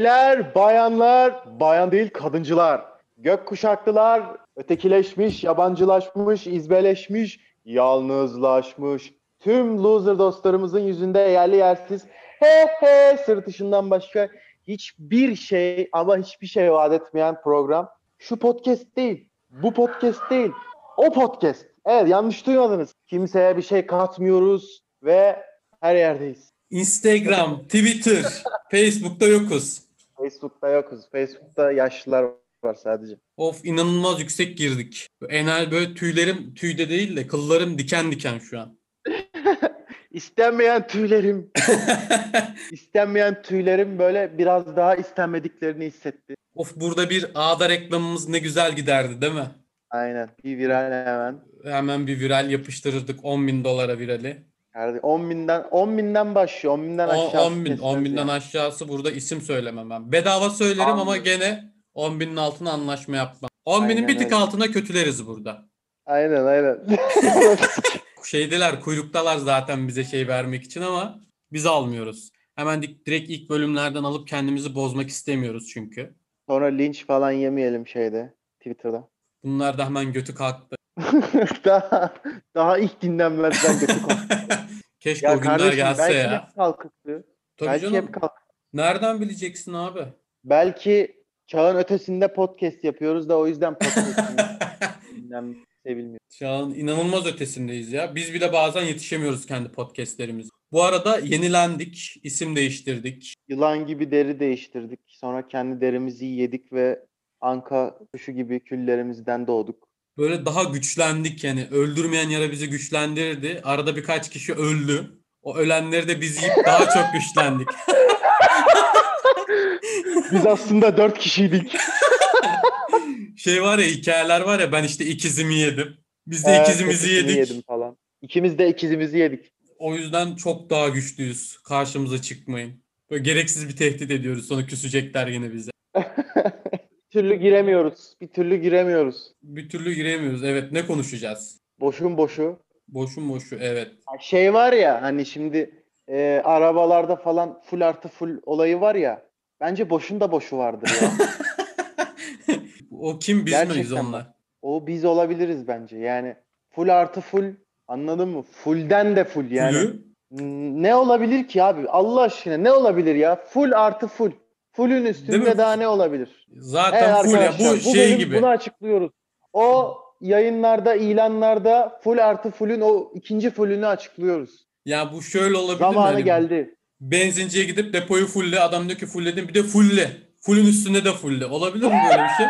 Beyler, bayanlar, bayan değil kadıncılar, gök kuşaklılar, ötekileşmiş, yabancılaşmış, izbeleşmiş, yalnızlaşmış. Tüm loser dostlarımızın yüzünde yerli yersiz he he sırtışından başka hiçbir şey ama hiçbir şey vaat etmeyen program. Şu podcast değil, bu podcast değil, o podcast. Evet yanlış duymadınız. Kimseye bir şey katmıyoruz ve her yerdeyiz. Instagram, Twitter, Facebook'ta yokuz. Facebook'ta yokuz. Facebook'ta yaşlılar var sadece. Of inanılmaz yüksek girdik. Enel böyle tüylerim tüyde değil de kıllarım diken diken şu an. İstenmeyen tüylerim, istenmeyen tüylerim böyle biraz daha istenmediklerini hissetti. of burada bir ağda reklamımız ne güzel giderdi değil mi? Aynen. Bir viral hemen. Hemen bir viral yapıştırırdık 10 bin dolara virali. Yani 10 binden 10 binden başlıyor. 10 binden O- aşağı. 10 bin, 10 binden aşağısı burada isim söylemem ben. Bedava söylerim ama Anladım. gene 10 binin altına anlaşma yapmam. 10 binin bir tık öyle. altına kötüleriz burada. Aynen aynen. Şeydeler kuyruktalar zaten bize şey vermek için ama biz almıyoruz. Hemen di- direkt ilk bölümlerden alıp kendimizi bozmak istemiyoruz çünkü. Sonra linç falan yemeyelim şeyde Twitter'da. Bunlar da hemen götü kalktı. daha daha ilk dinlenmezden konu. Keşke Ya o günler kardeşim gelse belki ya. hep kalkıktı. Tabii belki canım. hep kalk. Nereden bileceksin abi? Belki çağın ötesinde podcast yapıyoruz da o yüzden podcast sevilmiyor. An inanılmaz ötesindeyiz ya. Biz bile bazen yetişemiyoruz kendi podcastlerimiz. Bu arada yenilendik, isim değiştirdik. Yılan gibi deri değiştirdik. Sonra kendi derimizi yedik ve anka kuşu gibi küllerimizden doğduk. Böyle daha güçlendik yani. Öldürmeyen yara bizi güçlendirdi. Arada birkaç kişi öldü. O ölenleri de biz yiyip daha çok güçlendik. Biz aslında dört kişiydik. Şey var ya hikayeler var ya ben işte ikizimi yedim. Biz de Evet, ikizimizi yedik. yedim falan. İkimiz de ikizimizi yedik. O yüzden çok daha güçlüyüz. Karşımıza çıkmayın. Böyle gereksiz bir tehdit ediyoruz. Sonra küsecekler yine bize. bir türlü giremiyoruz. Bir türlü giremiyoruz. Bir türlü giremiyoruz. Evet ne konuşacağız? Boşun boşu. Boşun boşu evet. Şey var ya hani şimdi e, arabalarda falan full artı full olayı var ya. Bence boşun da boşu vardır ya. o kim biz Gerçekten miyiz onlar? o biz olabiliriz bence. Yani full artı full anladın mı? Fullden de full yani. Fullü? Ne olabilir ki abi? Allah aşkına ne olabilir ya? Full artı full. Full'ün mi? üstünde daha ne olabilir? Zaten Evet full ya. arkadaşlar, Bu şey bölüm gibi. Bunu açıklıyoruz. O yayınlarda, ilanlarda full artı full'ün o ikinci full'ünü açıklıyoruz. Ya bu şöyle olabilir mi? Zamanı Hani geldi. Benzinciye gidip depoyu fulle. Adam diyor ki fullledim. Bir de fulle. Fullün üstünde de fulle. Olabilir mi böyle bir şey?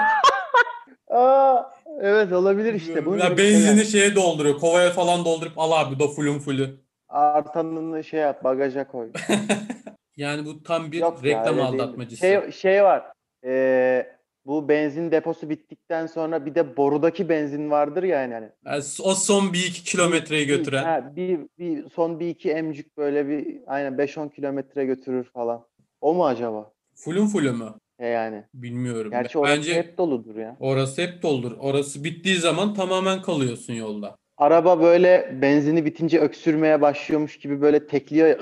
Aa, evet olabilir işte. Bunun ya şeyler. benzini şeye dolduruyor. Kovaya falan doldurup al abi da fullün fullü. Artanını şey yap, bagaja koy. Yani bu tam bir Yok ya, reklam değil. aldatmacısı. Şey, şey var. Ee, bu benzin deposu bittikten sonra bir de borudaki benzin vardır ya yani. Yani o son bir iki kilometreyi götüren. ha, bir, bir son bir iki emcik böyle bir aynen 5-10 kilometre götürür falan. O mu acaba? Fullün fullü mü? E yani. Bilmiyorum. Gerçi orası Bence hep doludur ya. orası hep doldur. Orası bittiği zaman tamamen kalıyorsun yolda. Araba böyle benzini bitince öksürmeye başlıyormuş gibi böyle tekliyor ya,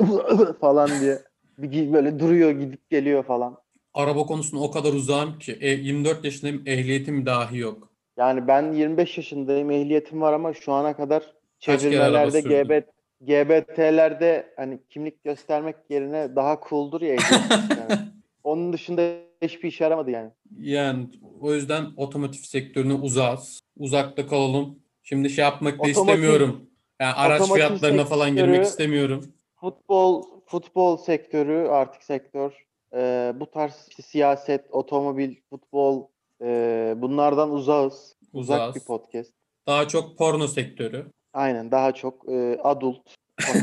falan diye. Bir böyle duruyor gidip geliyor falan. Araba konusunda o kadar uzağım ki. E, 24 yaşındayım ehliyetim dahi yok. Yani ben 25 yaşındayım ehliyetim var ama şu ana kadar çevirmelerde? GB, GBT'lerde hani kimlik göstermek yerine daha cool'dur ya göstermek. Onun dışında hiçbir işe yaramadı yani. Yani o yüzden otomotiv sektörüne uzağız. Uzakta kalalım. Şimdi şey yapmak da Otomotiv- istemiyorum. Yani araç otomotiv fiyatlarına falan girmek istemiyorum. Futbol futbol sektörü artık sektör e, bu tarz işte siyaset, otomobil, futbol e, bunlardan uzağız. Uzak Uzağız. bir podcast. Daha çok porno sektörü. Aynen daha çok e, adult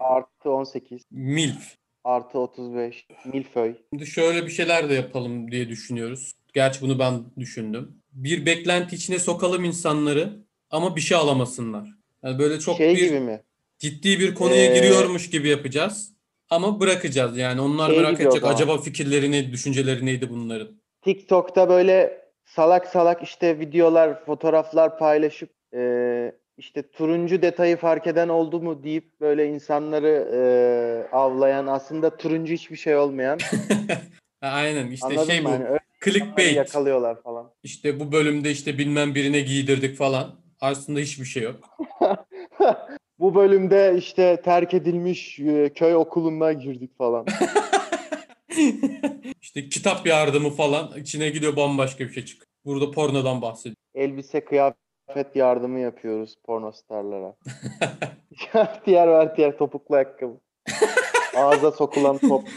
artı 18 MILF. artı 35 milföy. Şimdi şöyle bir şeyler de yapalım diye düşünüyoruz. Gerçi bunu ben düşündüm. Bir beklenti içine sokalım insanları ama bir şey alamasınlar. Yani böyle çok şey bir gibi mi? Ciddi bir konuya Ee, giriyormuş gibi yapacağız. Ama bırakacağız yani. Onlar Şey merak edecek acaba fikirleri neydi, düşünceleri neydi bunların. TikTok'ta böyle salak salak işte videolar, fotoğraflar paylaşıp e, işte turuncu detayı fark eden oldu mu deyip böyle insanları e, avlayan aslında turuncu hiçbir şey olmayan Aynen işte anladın şey mı? bu Hani öyle clickbait. yakalıyorlar falan. İşte bu bölümde işte bilmem birine giydirdik falan. Aslında hiçbir şey yok. Bu bölümde işte terk edilmiş e, köy okuluna girdik falan. İşte kitap yardımı falan içine gidiyor bambaşka bir şey çıkıyor. Burada pornodan bahsediyor. Elbise kıyafet yardımı yapıyoruz porno starlara. diğer ver diğer topuklu ayakkabı. Ağza sokulan top.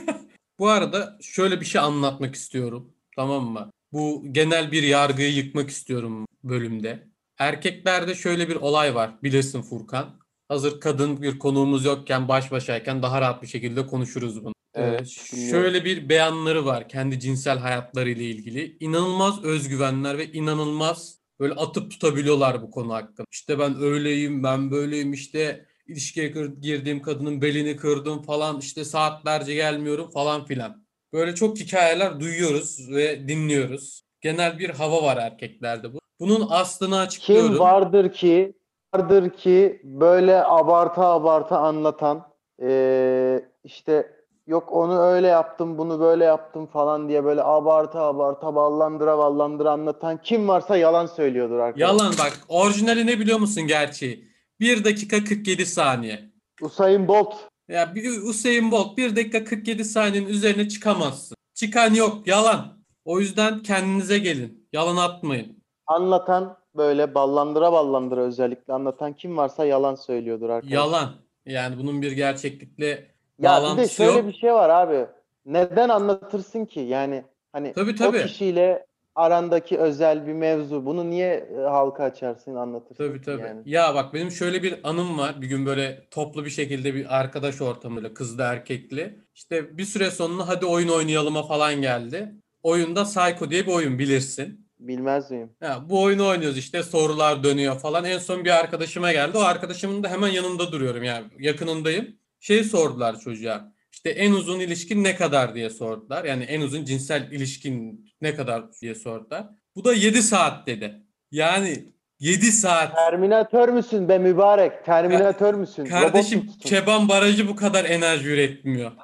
Bu arada şöyle bir şey anlatmak istiyorum. Tamam mı? Bu genel bir yargıyı yıkmak istiyorum bölümde. Erkeklerde şöyle bir olay var. Bilirsin Furkan. Hazır kadın bir konuğumuz yokken baş başayken daha rahat bir şekilde konuşuruz bunu. Evet, Ee, şöyle bir beyanları var kendi cinsel hayatlarıyla ilgili. İnanılmaz özgüvenler ve inanılmaz böyle atıp tutabiliyorlar bu konu hakkında. İşte ben öyleyim, ben böyleyim işte ilişkiye girdiğim kadının belini kırdım falan işte saatlerce gelmiyorum falan filan. Böyle çok hikayeler duyuyoruz ve dinliyoruz. Genel bir hava var erkeklerde bu. Bunun aslını açıklıyorum. Kim vardır ki vardır ki böyle abarta abarta anlatan eee, işte yok onu öyle yaptım bunu böyle yaptım falan diye böyle abarta abarta ballandıra ballandıra anlatan kim varsa yalan söylüyordur arkadaşlar. Yalan bak orijinali ne biliyor musun gerçeği? 1 dakika 47 saniye. Usain Bolt Ya bir Usain Bolt 1 dakika 47 saniyenin üzerine çıkamazsın. Çıkan yok yalan. O yüzden kendinize gelin. Yalan atmayın. Anlatan böyle ballandıra ballandıra özellikle anlatan kim varsa yalan söylüyordur arkadaşlar. Yalan. Yani bunun bir gerçeklikle Ya bir de şöyle yok. bir şey var abi. Neden anlatırsın ki? Yani hani Tabii, o tabii. kişiyle arandaki özel bir mevzu. Bunu niye e, halka açarsın, anlatırsın Tabii tabii. yani? Ya bak benim şöyle bir anım var. Bir gün böyle toplu bir şekilde bir arkadaş ortamıyla kızlı erkekli. İşte bir süre sonra hadi oyun oynayalıma falan geldi. Oyunda Psycho diye bir oyun bilirsin. Bilmez miyim? Ya bu oyunu oynuyoruz işte sorular dönüyor falan. En son bir arkadaşıma geldi. O arkadaşımın da hemen yanında duruyorum yani yakınındayım. Şey sordular çocuğa. İşte en uzun ilişkin ne kadar diye sordular. Yani en uzun cinsel ilişkin ne kadar diye sordular. Bu da 7 saat dedi. Yani 7 saat. Terminatör müsün be mübarek? Terminatör müsün? Robot Kardeşim musun? Keban Barajı bu kadar enerji üretmiyor.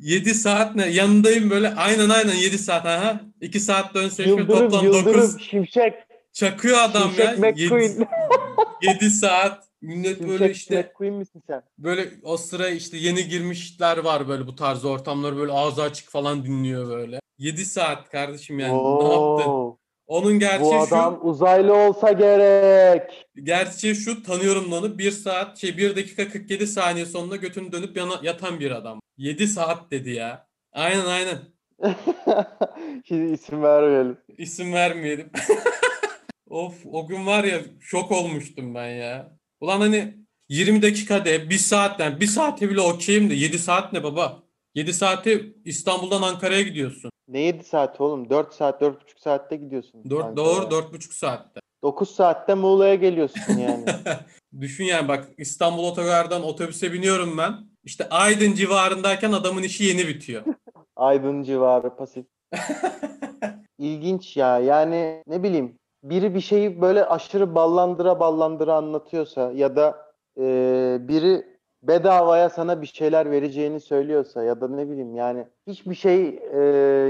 7 saat ne? Yanındayım böyle. Aynen aynen 7 saat. Aha. 2 saat dönse Yıldırım, toplam Yıldırım, 9. Şimşek, Çakıyor adam Şimşek ya. McQueen. 7 saat. Millet böyle Şimşek işte McQueen misin sen? böyle o sıra işte yeni girmişler var böyle bu tarz ortamları böyle ağzı açık falan dinliyor böyle. 7 saat kardeşim yani ne yaptın? Oo, Onun bu gerçeği adam şu. uzaylı olsa gerek. Gerçeği şu tanıyorum onu 1 saat şey 1 dakika 47 saniye sonunda götünü dönüp yana, yatan bir adam. 7 saat dedi ya. Aynen aynen. Şimdi isim vermeyelim. İsim vermeyelim. Of o gün var ya şok olmuştum ben ya. Ulan hani 20 dakika de 1 saatten 1 saate bile okeyim de 7 saat ne baba? 7 saati İstanbul'dan Ankara'ya gidiyorsun. Ne 7 saat oğlum? 4 saat, 4,5 saatte gidiyorsun. 4 Ankara'ya. doğru 4,5 saatte. 9 saatte Muğla'ya geliyorsun yani. Düşün yani bak İstanbul otogardan otobüse biniyorum ben. İşte Aydın civarındayken adamın işi yeni bitiyor. Aydın civarı pasif. İlginç ya. Yani ne bileyim biri bir şeyi böyle aşırı ballandıra ballandıra anlatıyorsa ya da e, biri bedavaya sana bir şeyler vereceğini söylüyorsa ya da ne bileyim yani hiçbir şey e,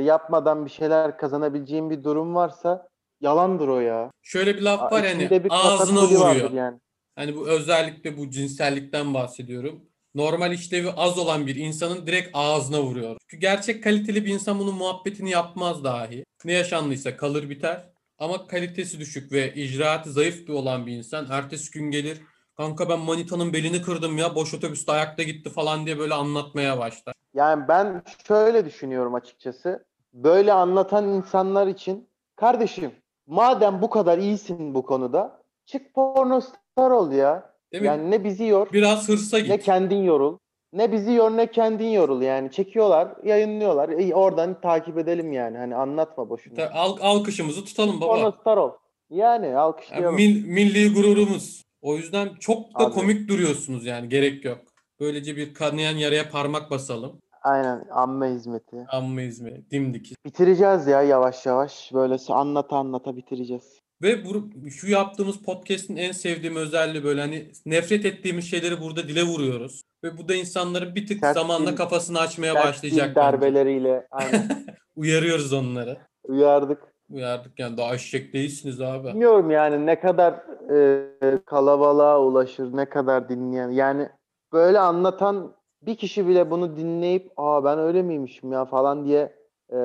yapmadan bir şeyler kazanabileceğin bir durum varsa yalandır o ya. Şöyle bir laf var hani ağzına vuruyor. yani. Hani bu özellikle bu cinsellikten bahsediyorum. Normal işlevi az olan bir insanın direkt ağzına vuruyor. Çünkü gerçek kaliteli bir insan bunun muhabbetini yapmaz dahi. Ne yaşandıysa kalır biter. Ama kalitesi düşük ve icraatı zayıf bir olan bir insan ertesi gün gelir. Kanka ben manitanın belini kırdım ya boş otobüste ayakta gitti falan diye böyle anlatmaya başlar. Yani ben şöyle düşünüyorum açıkçası. Böyle anlatan insanlar için kardeşim madem bu kadar iyisin bu konuda çık pornostar ol ya. Değil mi? Yani ne bizi yor Biraz hırsa ne git. kendin yorul. Ne bizi yor ne kendin yorul yani. Çekiyorlar, yayınlıyorlar. E, oradan takip edelim yani. Hani anlatma boşuna. Ta- Al, alkışımızı tutalım baba. Pornostar ol. Yani Yani alkışlayalım. mil- milli gururumuz. O yüzden çok da Abi. komik duruyorsunuz yani gerek yok. Böylece bir kanayan yaraya parmak basalım. Aynen amme hizmeti. Amma İzmir, dimdik. Bitireceğiz ya yavaş yavaş. Böyle anlata anlata bitireceğiz. Ve bu, şu yaptığımız podcast'in en sevdiğim özelliği böyle hani nefret ettiğimiz şeyleri burada dile vuruyoruz. Ve bu da insanların bir tık Sert zamanla dil- kafasını açmaya başlayacak. darbeleriyle aynen Uyarıyoruz onları. uyardık. Uyardık yani daha eşek değilsiniz abi. Bilmiyorum yani ne kadar e, kalabalığa ulaşır, ne kadar dinleyen. Yani böyle anlatan bir kişi bile bunu dinleyip aa ben öyle miymişim ya falan diye e,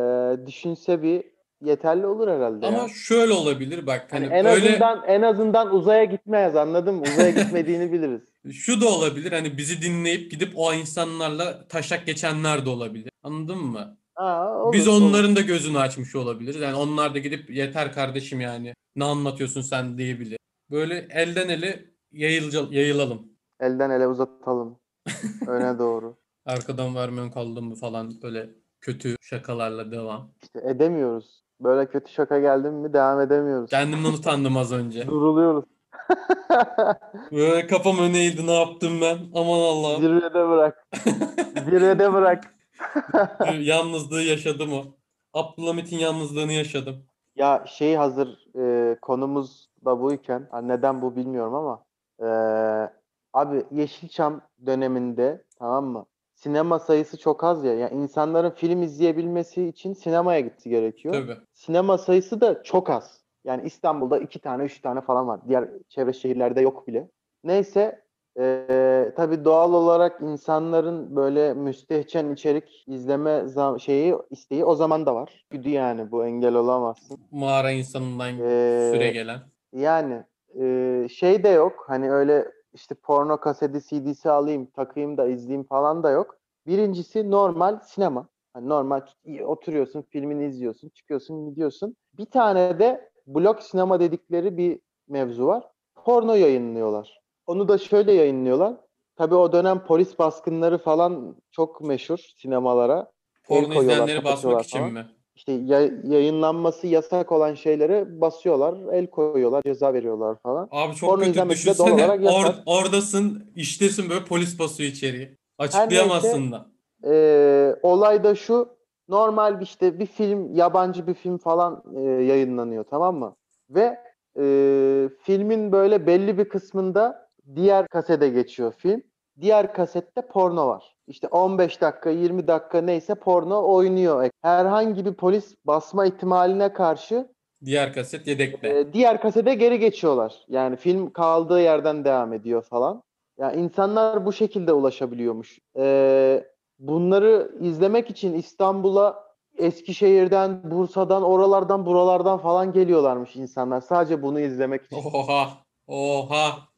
düşünse bir yeterli olur herhalde Ama ya. şöyle olabilir bak Hani hani en böyle azından en azından uzaya gitmez anladın mı? Uzaya gitmediğini biliriz. şu da olabilir hani bizi dinleyip gidip o insanlarla taşak geçenler de olabilir. Anladın mı? Ha, olur, Biz olur. onların da gözünü açmış olabiliriz. Yani onlar da gidip yeter kardeşim yani ne anlatıyorsun sen diyebilir. Böyle elden ele yayılca, yayılalım. elden ele uzatalım. Öne doğru. Arkadan vermiyorsun kaldın mı falan böyle kötü şakalarla devam. İşte edemiyoruz. Böyle kötü şaka geldi mi devam edemiyoruz. Kendimden utandım az önce. Duruluyoruz. Böyle kafam öne eğildi ne yaptım ben? Aman Allah'ım. Zirvede bırak. Zirvede bırak. Yalnızlığı yaşadım o. Abdülhamit'in yalnızlığını yaşadım. Ya şey hazır e, konumuz da buyken ha, neden bu bilmiyorum ama e, abi Yeşilçam döneminde tamam mı? Sinema sayısı çok az ya. Yani insanların film izleyebilmesi için sinemaya gitsi gerekiyor. Tabii. Sinema sayısı da çok az. Yani İstanbul'da iki tane, üç tane falan var. Diğer çevre şehirlerde yok bile. Neyse e, tabii doğal olarak insanların böyle müstehcen içerik izleme şeyi isteği o zaman da var. Güdü yani bu engel olamazsın. Mağara insanından Ee, süre gelen. Yani e, şey de yok. Hani öyle işte porno kaseti CD'si alayım, takayım da izleyeyim falan da yok. Birincisi normal sinema. Hani normal oturuyorsun, filmini izliyorsun, çıkıyorsun, gidiyorsun. Bir tane de blok sinema dedikleri bir mevzu var. Porno yayınlıyorlar. Onu da şöyle yayınlıyorlar. Tabii o dönem polis baskınları falan çok meşhur sinemalara. Porno izleyenleri basmak için mi? İşte ya- yayınlanması yasak olan şeylere basıyorlar, el koyuyorlar, ceza veriyorlar falan. Abi çok Porno kötü izlenmesi de doğal düşünsene. olarak yasak. Or- oradasın, iştesin böyle polis basıyor içeriye. Açıklayamazsın da. Ee, olay da şu, normal bir işte bir film, yabancı bir film falan e, yayınlanıyor tamam mı? Ve e, filmin böyle belli bir kısmında diğer kasete geçiyor film. Diğer kasette porno var. İşte 15 dakika, 20 dakika neyse porno oynuyor. Herhangi bir polis basma ihtimaline karşı Diğer kaset yedekte. Ee, diğer kasete geri geçiyorlar. Yani film kaldığı yerden devam ediyor falan. Ya insanlar bu şekilde ulaşabiliyormuş. Ee, bunları izlemek için İstanbul'a Eskişehir'den, Bursa'dan, oralardan, buralardan falan geliyorlarmış insanlar. Sadece bunu izlemek için. Oha. Oha.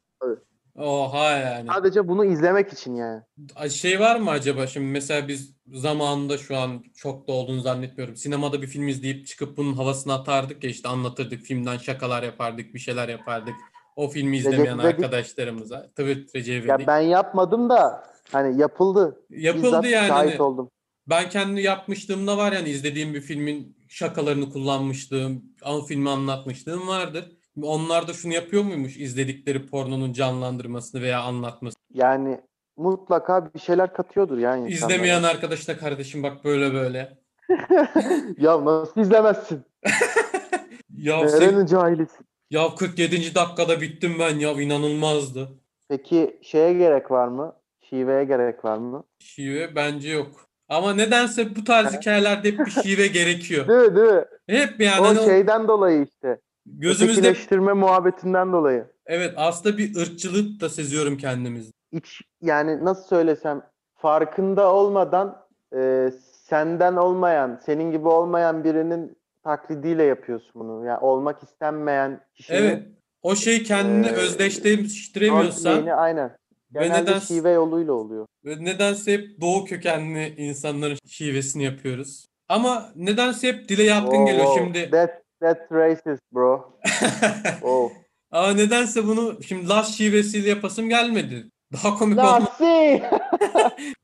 Oha yani. Sadece bunu izlemek için yani. Şey var mı acaba şimdi mesela biz zamanında şu an çok da olduğunu zannetmiyorum. Sinemada bir film izleyip çıkıp bunun havasını atardık ya işte anlatırdık filmden şakalar yapardık bir şeyler yapardık. O filmi izlemeyen Recep arkadaşlarımıza. Tabii Recep Ya ben yapmadım da hani yapıldı. Yapıldı Bizzat yani. şahit hani. oldum. Ben kendi yapmışlığımda var yani izlediğim bir filmin şakalarını kullanmışlığım, o filmi anlatmışlığım vardır. Onlar da şunu yapıyor muymuş? İzledikleri pornonun canlandırmasını veya anlatmasını. Yani mutlaka bir şeyler katıyordur yani insanlara. İzlemeyen arkadaş da kardeşim bak böyle böyle. Ya nasıl izlemezsin? Ya, sek- Nerenin cahilisin? ya 47. dakikada bittim ben ya inanılmazdı. Peki şeye gerek var mı? Şiveye gerek var mı? Şive bence yok. Ama nedense bu tarz hikayelerde hep bir şive gerekiyor. Değil mi? Değil mi? Hep yani o hani o şeyden dolayı işte. Gözümüzde Ötekileştirme muhabbetinden dolayı. evet aslında bir ırkçılık da seziyorum kendimizde. İç, yani nasıl söylesem farkında olmadan e, senden olmayan, senin gibi olmayan birinin taklidiyle yapıyorsun bunu. Yani olmak istenmeyen kişinin Evet. O şey kendini Ee, özdeşleştiremiyorsan roleplay'ini aynen. ve Genelde neden şive yoluyla oluyor. ve nedense hep doğu kökenli insanların şivesini yapıyoruz. Ama nedense hep dile yatkın geliyor şimdi. That, that's racist bro. Oh. Ama nedense bunu şimdi Las şivesiyle yapasım gelmedi. Daha komik olmaz.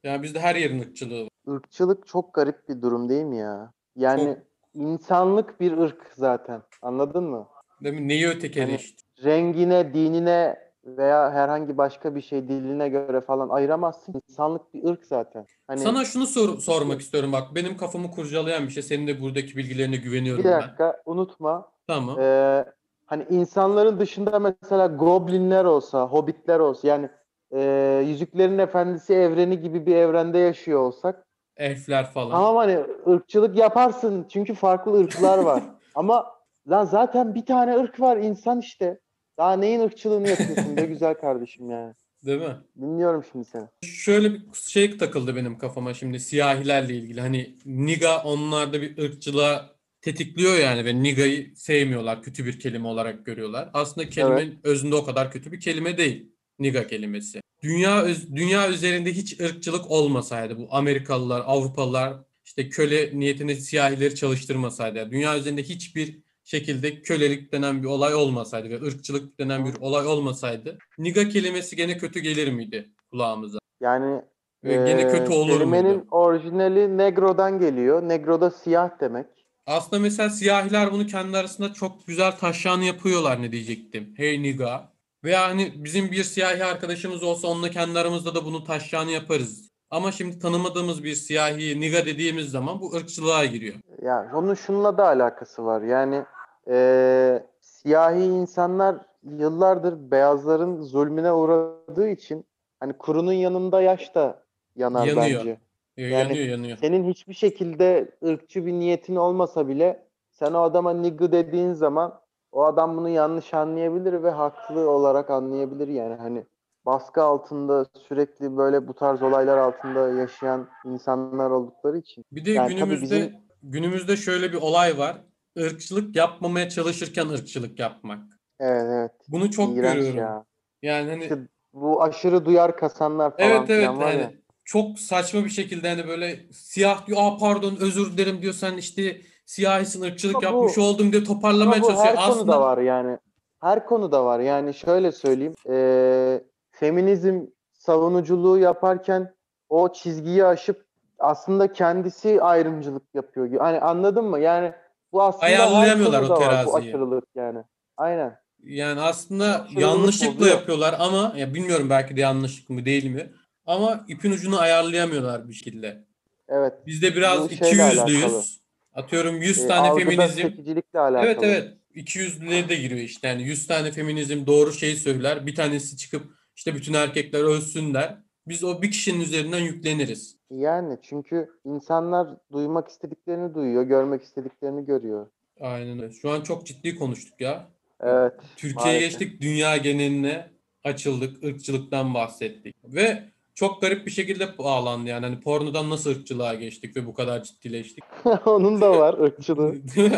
Yani bizde her yerin ırkçılığı var. Irkçılık çok garip bir durum değil mi ya? Yani insanlık bir ırk zaten. Anladın mı? Değil mi? Neyi ötekileşti? Rengine, dinine veya herhangi başka bir şey diline göre falan ayıramazsın. İnsanlık bir ırk zaten. Hani Sana şunu sor- sormak istiyorum bak. Benim kafamı kurcalayan bir şey. Senin de buradaki bilgilerine güveniyorum bir ben. dakika unutma. Tamam. Ee, hani insanların dışında mesela goblinler olsa, hobbitler olsa yani e, Yüzüklerin Efendisi evreni gibi bir evrende yaşıyor olsak Elfler falan. tamam hani ırkçılık yaparsın çünkü farklı ırklar var. Ama lan zaten bir tane ırk var insan işte. Daha neyin ırkçılığını yapıyorsun be güzel kardeşim yani. Değil mi? Dinliyorum şimdi seni. Şöyle bir şey takıldı benim kafama şimdi siyahilerle ilgili. Hani niga onlarda bir ırkçılığa tetikliyor yani ve niga'yı sevmiyorlar. Kötü bir kelime olarak görüyorlar. Aslında kelimenin özünde o kadar kötü bir kelime değil. Niga kelimesi. Dünya öz- dünya üzerinde hiç ırkçılık olmasaydı bu Amerikalılar, Avrupalılar işte köle niyetine siyahileri çalıştırmasaydı. yani dünya üzerinde hiçbir şekilde kölelik denen bir olay olmasaydı ve ırkçılık denen bir olay olmasaydı niga kelimesi gene kötü gelir miydi kulağımıza? Yani Ve gene e, kötü olur kelimenin muydu? orijinali negro'dan geliyor. Negro da siyah demek. Aslında mesela siyahiler bunu kendi arasında çok güzel taşağını yapıyorlar ne diyecektim. Hey niga. Veya hani bizim bir siyahi arkadaşımız olsa onunla kendi aramızda da bunu taşağını yaparız. Ama şimdi tanımadığımız bir siyahi niga dediğimiz zaman bu ırkçılığa giriyor. Ya onun şununla da alakası var. Yani e, siyahi insanlar yıllardır beyazların zulmüne uğradığı için hani kurunun yanında yaş da yanar Yanıyor. bence. Yani- yanıyor yanıyor. Senin hiçbir şekilde ırkçı bir niyetin olmasa bile sen o adama nigga dediğin zaman o adam bunu yanlış anlayabilir ve haklı olarak anlayabilir yani hani baskı altında sürekli böyle bu tarz olaylar altında yaşayan insanlar oldukları için. Bir de Yani günümüzde bizim- günümüzde şöyle bir olay var. Irkçılık yapmamaya çalışırken ırkçılık yapmak. Evet evet. Bunu çok İğrenç görüyorum. ya. Yani hani İşte bu aşırı duyar kasanlar falan Evet evet filan var hani ya. çok saçma bir şekilde hani böyle siyah diyor aa pardon özür dilerim diyor sen işte siyahisin ırkçılık Ama bu- yapmış oldum diye Ama toparlamaya bu çalışıyor. her konuda Aslında var yani. Her konuda var. Yani şöyle söyleyeyim. eee, feminizm savunuculuğu yaparken o çizgiyi aşıp aslında kendisi ayrımcılık yapıyor. Hani anladın mı? Yani bu aslında Ayarlayamıyorlar o teraziyi. aşırılık yani. Aynen. yani aslında Aşırılık yanlışlıkla bozuyor. yapıyorlar ama ya bilmiyorum belki de yanlışlık mı değil mi? Ama ipin ucunu ayarlayamıyorlar bir şekilde. Evet. Bizde biraz alakalı. 200'lüyüz. Atıyorum 100 Eee, tane feminizm. alakalı. Evet evet. 200'lüğe de giriyor işte. Yani 100 tane feminizm doğru şeyi söyler. Bir tanesi çıkıp işte bütün erkekler ölsün der. Biz o bir kişinin üzerinden yükleniriz. Yani çünkü insanlar duymak istediklerini duyuyor, görmek istediklerini görüyor. Aynen öyle. Şu an çok ciddi konuştuk ya. Evet. Türkiye'ye geçtik, dünya geneline açıldık, ırkçılıktan bahsettik. Ve çok garip bir şekilde bağlandı yani. Hani pornodan nasıl ırkçılığa geçtik ve bu kadar ciddileştik. Onun da var ırkçılığı.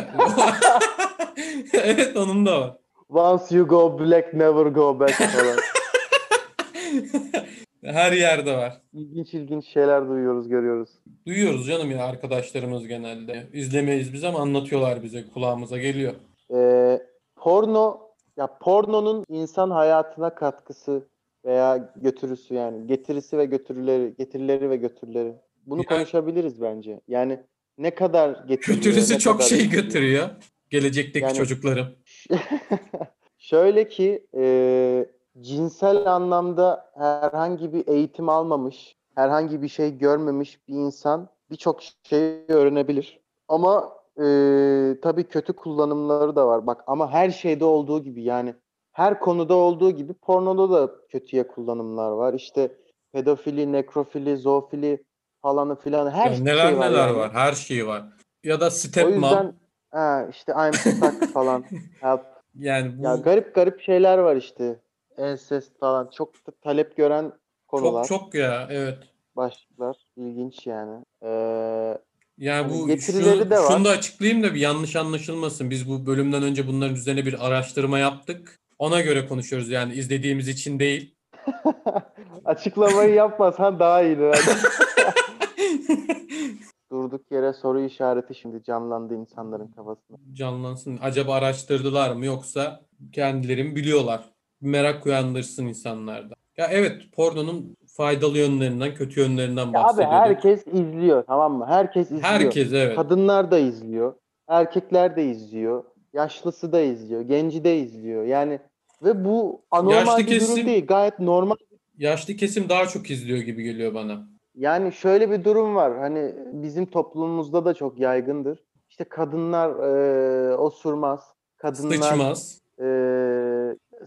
evet onun da var. Once you go black never go back falan. Her yerde var. İlginç ilginç şeyler duyuyoruz, görüyoruz. Duyuyoruz canım ya arkadaşlarımız genelde. İzlemeyiz biz ama anlatıyorlar bize kulağımıza geliyor. Ee, porno, ya pornonun insan hayatına katkısı veya götürüsü yani getirisi ve götürüleri, getirileri ve götürüleri. Bunu Ya- konuşabiliriz bence. Yani ne kadar getiriyor, Götürüsü çok kadar şey getiriyor. götürüyor. Gelecekteki Yani- çocuklarım. Şöyle ki e, cinsel anlamda herhangi bir eğitim almamış, herhangi bir şey görmemiş bir insan birçok şey öğrenebilir. Ama e, tabii kötü kullanımları da var. Bak ama her şeyde olduğu gibi yani her konuda olduğu gibi pornoda da kötüye kullanımlar var. İşte pedofili, nekrofili, zoofili falanı filan her Ya şey neler var neler yani. var. Her şey var. Ya da O stepmom. yüzden ha, işte I'm stuck falan. Help. Yani bu Ya garip garip şeyler var işte. Ensest falan. Çok da talep gören konular, çok çok ya evet. başlıklar. İlginç yani. Ee, Yani bu getirileri şunu, de var. şunu da açıklayayım da bir yanlış anlaşılmasın. Biz bu bölümden önce bunların üzerine bir araştırma yaptık. Ona göre konuşuyoruz yani izlediğimiz için değil. açıklamayı yapmasan daha iyiydi. Durduk yere soru işareti şimdi canlandı insanların kafasında. Canlansın. Acaba araştırdılar mı yoksa kendileri mi biliyorlar? Merak uyandırsın insanlarda. Ya evet pornonun faydalı yönlerinden, kötü yönlerinden Ya abi herkes izliyor tamam mı? Herkes izliyor. Herkes evet. Kadınlar da izliyor. Erkekler de izliyor. Yaşlısı da izliyor. Genci de izliyor. Yani ve bu anormal Yaşlı bir durum kesim- değil. Gayet normal Yaşlı kesim daha çok izliyor gibi geliyor bana. Yani şöyle bir durum var. Hani bizim toplumumuzda da çok yaygındır. İşte kadınlar e, osurmaz. Kadınlar Sıçmaz. Ee,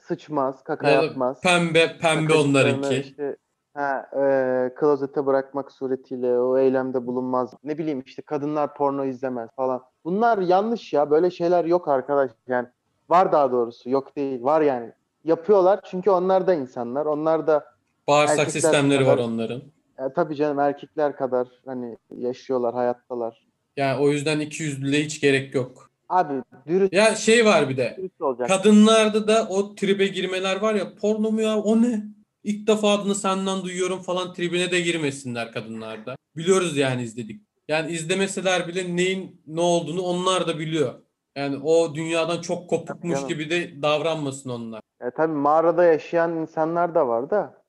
sıçmaz, kaka Ya yapmaz. Pembe pembe onlarınki. Işte, ha, e, klozete bırakmak suretiyle o eylemde bulunmaz. Ne bileyim işte kadınlar porno izlemez falan. Bunlar yanlış ya. Böyle şeyler yok arkadaş. Yani var daha doğrusu. Yok değil. Var yani. Yapıyorlar çünkü onlar da insanlar. Onlar da Bağırsak sistemleri var kadar- onların. e, tabii canım erkekler kadar hani yaşıyorlar, hayattalar. Yani o yüzden iki yüzlülüğe hiç gerek yok. Abi dürüst, Ya şey var bir de. dürüst olacak. Kadınlarda da o tribe girmeler var ya porno mu ya o ne? İlk defa adını senden duyuyorum falan tribine de girmesinler kadınlarda. Biliyoruz yani izledik. Yani izlemeseler bile neyin ne olduğunu onlar da biliyor. Yani o dünyadan çok kopukmuş canım. gibi de davranmasın onlar. E, tabii mağarada yaşayan insanlar da var da.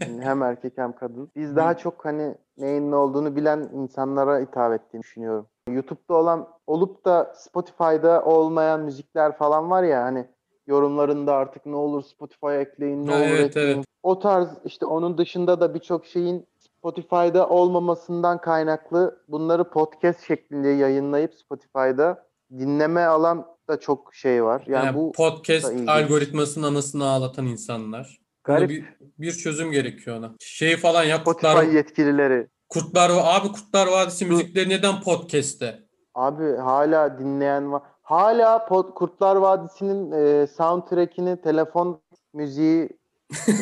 Yani hem erkek hem kadın. Biz daha çok hani neyin ne olduğunu bilen insanlara hitap ettiğini düşünüyorum. YouTube'da olan olup da Spotify'da olmayan müzikler falan var ya hani yorumlarında artık ne olur Spotify'a ekleyin, ne Ha, olur evet, ekleyin. evet. O tarz işte onun dışında da birçok şeyin Spotify'da olmamasından kaynaklı bunları podcast şeklinde yayınlayıp Spotify'da dinleme alan da çok şey var. Yani, Yani bu podcast algoritmasının anasını ağlatan insanlar. Buna garip bir, bir çözüm gerekiyor ona. Şey falan ya Spotify yetkilileri. Kurtlar abi Kurtlar Vadisi müzikleri neden podcast'te? Abi hala dinleyen var. Hala Pod- Kurtlar Vadisi'nin e, soundtrack'ini telefon müziği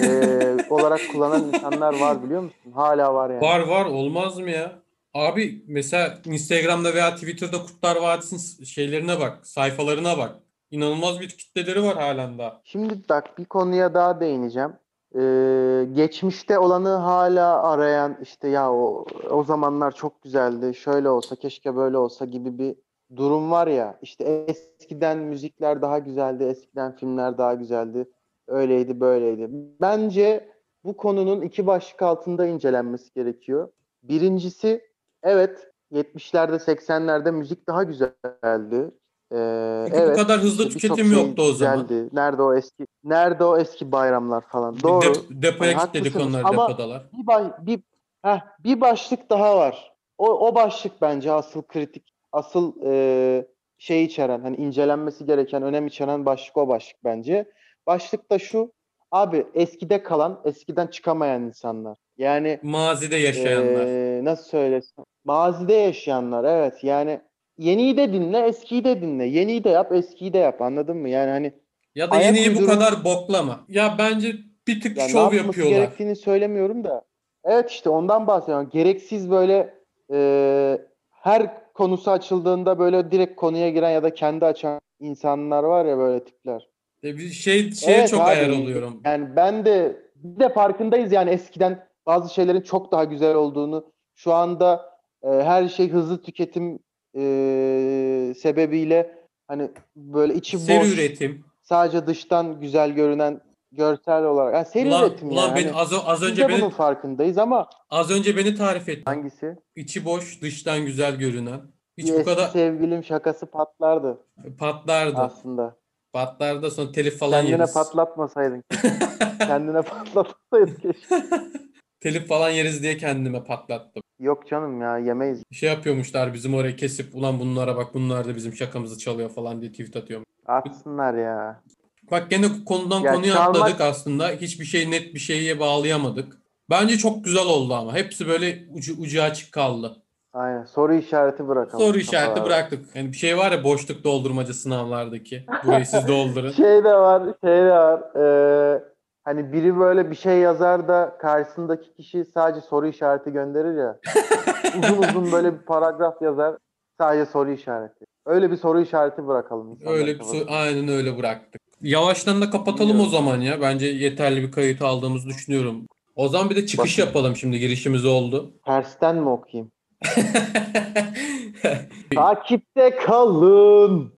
e, olarak kullanan insanlar var biliyor musun? Hala var yani. Var var olmaz mı ya? Abi mesela Instagram'da veya Twitter'da Kurtlar Vadisi'nin şeylerine bak, sayfalarına bak. İnanılmaz bir kitleleri var halen daha. Şimdi bak bir konuya daha değineceğim. Ee, geçmişte olanı hala arayan işte ya o o zamanlar çok güzeldi. Şöyle olsa keşke böyle olsa gibi bir durum var ya. İşte eskiden müzikler daha güzeldi, eskiden filmler daha güzeldi. Öyleydi, böyleydi. Bence bu konunun iki başlık altında incelenmesi gerekiyor. Birincisi evet 70'lerde 80'lerde müzik daha güzeldi. Ee, Çünkü bu kadar hızlı tüketim şey yoktu o zaman. güzeldi. Nerede o eski nerede o eski bayramlar falan. Doğru. dep- depoya Yani kilitledik onları ama- depodalar. Bir, baş- bir, heh, bir başlık daha var. O, o başlık bence asıl kritik, asıl e, şey içeren, hani incelenmesi gereken, önem içeren başlık o başlık bence. Başlık da şu, abi eskide kalan, eskiden çıkamayan insanlar. Yani Mazide yaşayanlar. e, nasıl söylesem, mazide yaşayanlar, evet. Yani yeniyi de dinle, eskiyi de dinle. Yeniyi de yap, eskiyi de yap. Anladın mı? Yani hani Ya da ayak yeniyi bu uydurum- kadar boklama. Ya bence bir tık Yani şov yapıyorlar. gerektiğini söylemiyorum da. Evet işte ondan bahsediyorum. Gereksiz böyle e, her konusu açıldığında böyle direkt konuya giren ya da kendi açan insanlar var ya böyle tipler. E, bir şey şeye Evet çok abi, ayar oluyorum. Yani ben de bir de farkındayız yani eskiden bazı şeylerin çok daha güzel olduğunu. Şu anda e, her şey hızlı tüketim e, sebebiyle hani böyle içi Seri boş, üretim. sadece dıştan güzel görünen görsel olarak. Yani seri Ulan, üretim ulan yani. beni Hani az, az önce beni bunun farkındayız ama az önce beni tarif ettin. hangisi? İçi boş, dıştan güzel görünen. Hiç bu kadar sevgilim şakası patlardı patlardı. aslında. Patlardı sonra telif falan Kendine yeriz. patlatmasaydın. Kendine patlatmasaydın keşke. Telif falan yeriz diye kendime patlattım. Yok canım ya yemeyiz. Şey yapıyormuşlar bizim orayı kesip ulan bunlara bak bunlar da bizim şakamızı çalıyor falan diye tweet atıyor. Atsınlar ya. Bak gene konudan Ya konuya çalmak- atladık aslında. Hiçbir şey net bir şeye bağlayamadık. Bence çok güzel oldu ama. Hepsi böyle ucu, ucu açık kaldı. Aynen. Soru işareti bırakalım. Soru işareti kafalara. bıraktık. Yani bir şey var ya boşluk doldurmaca sınavlardaki. Burayı siz doldurun. Şey de var, şey de var. Ee, hani biri böyle bir şey yazar da karşısındaki kişi sadece soru işareti gönderir ya. uzun uzun böyle bir paragraf yazar. Sadece soru işareti. Öyle bir soru işareti bırakalım. Öyle bir kafasına. so- aynen öyle bıraktık. Yavaştan da kapatalım o Bilmiyorum. zaman ya. Bence yeterli bir kayıt aldığımızı düşünüyorum. O zaman bir de çıkış Bakın. yapalım şimdi girişimiz oldu. Tersten mi okuyayım? Takipte kalın.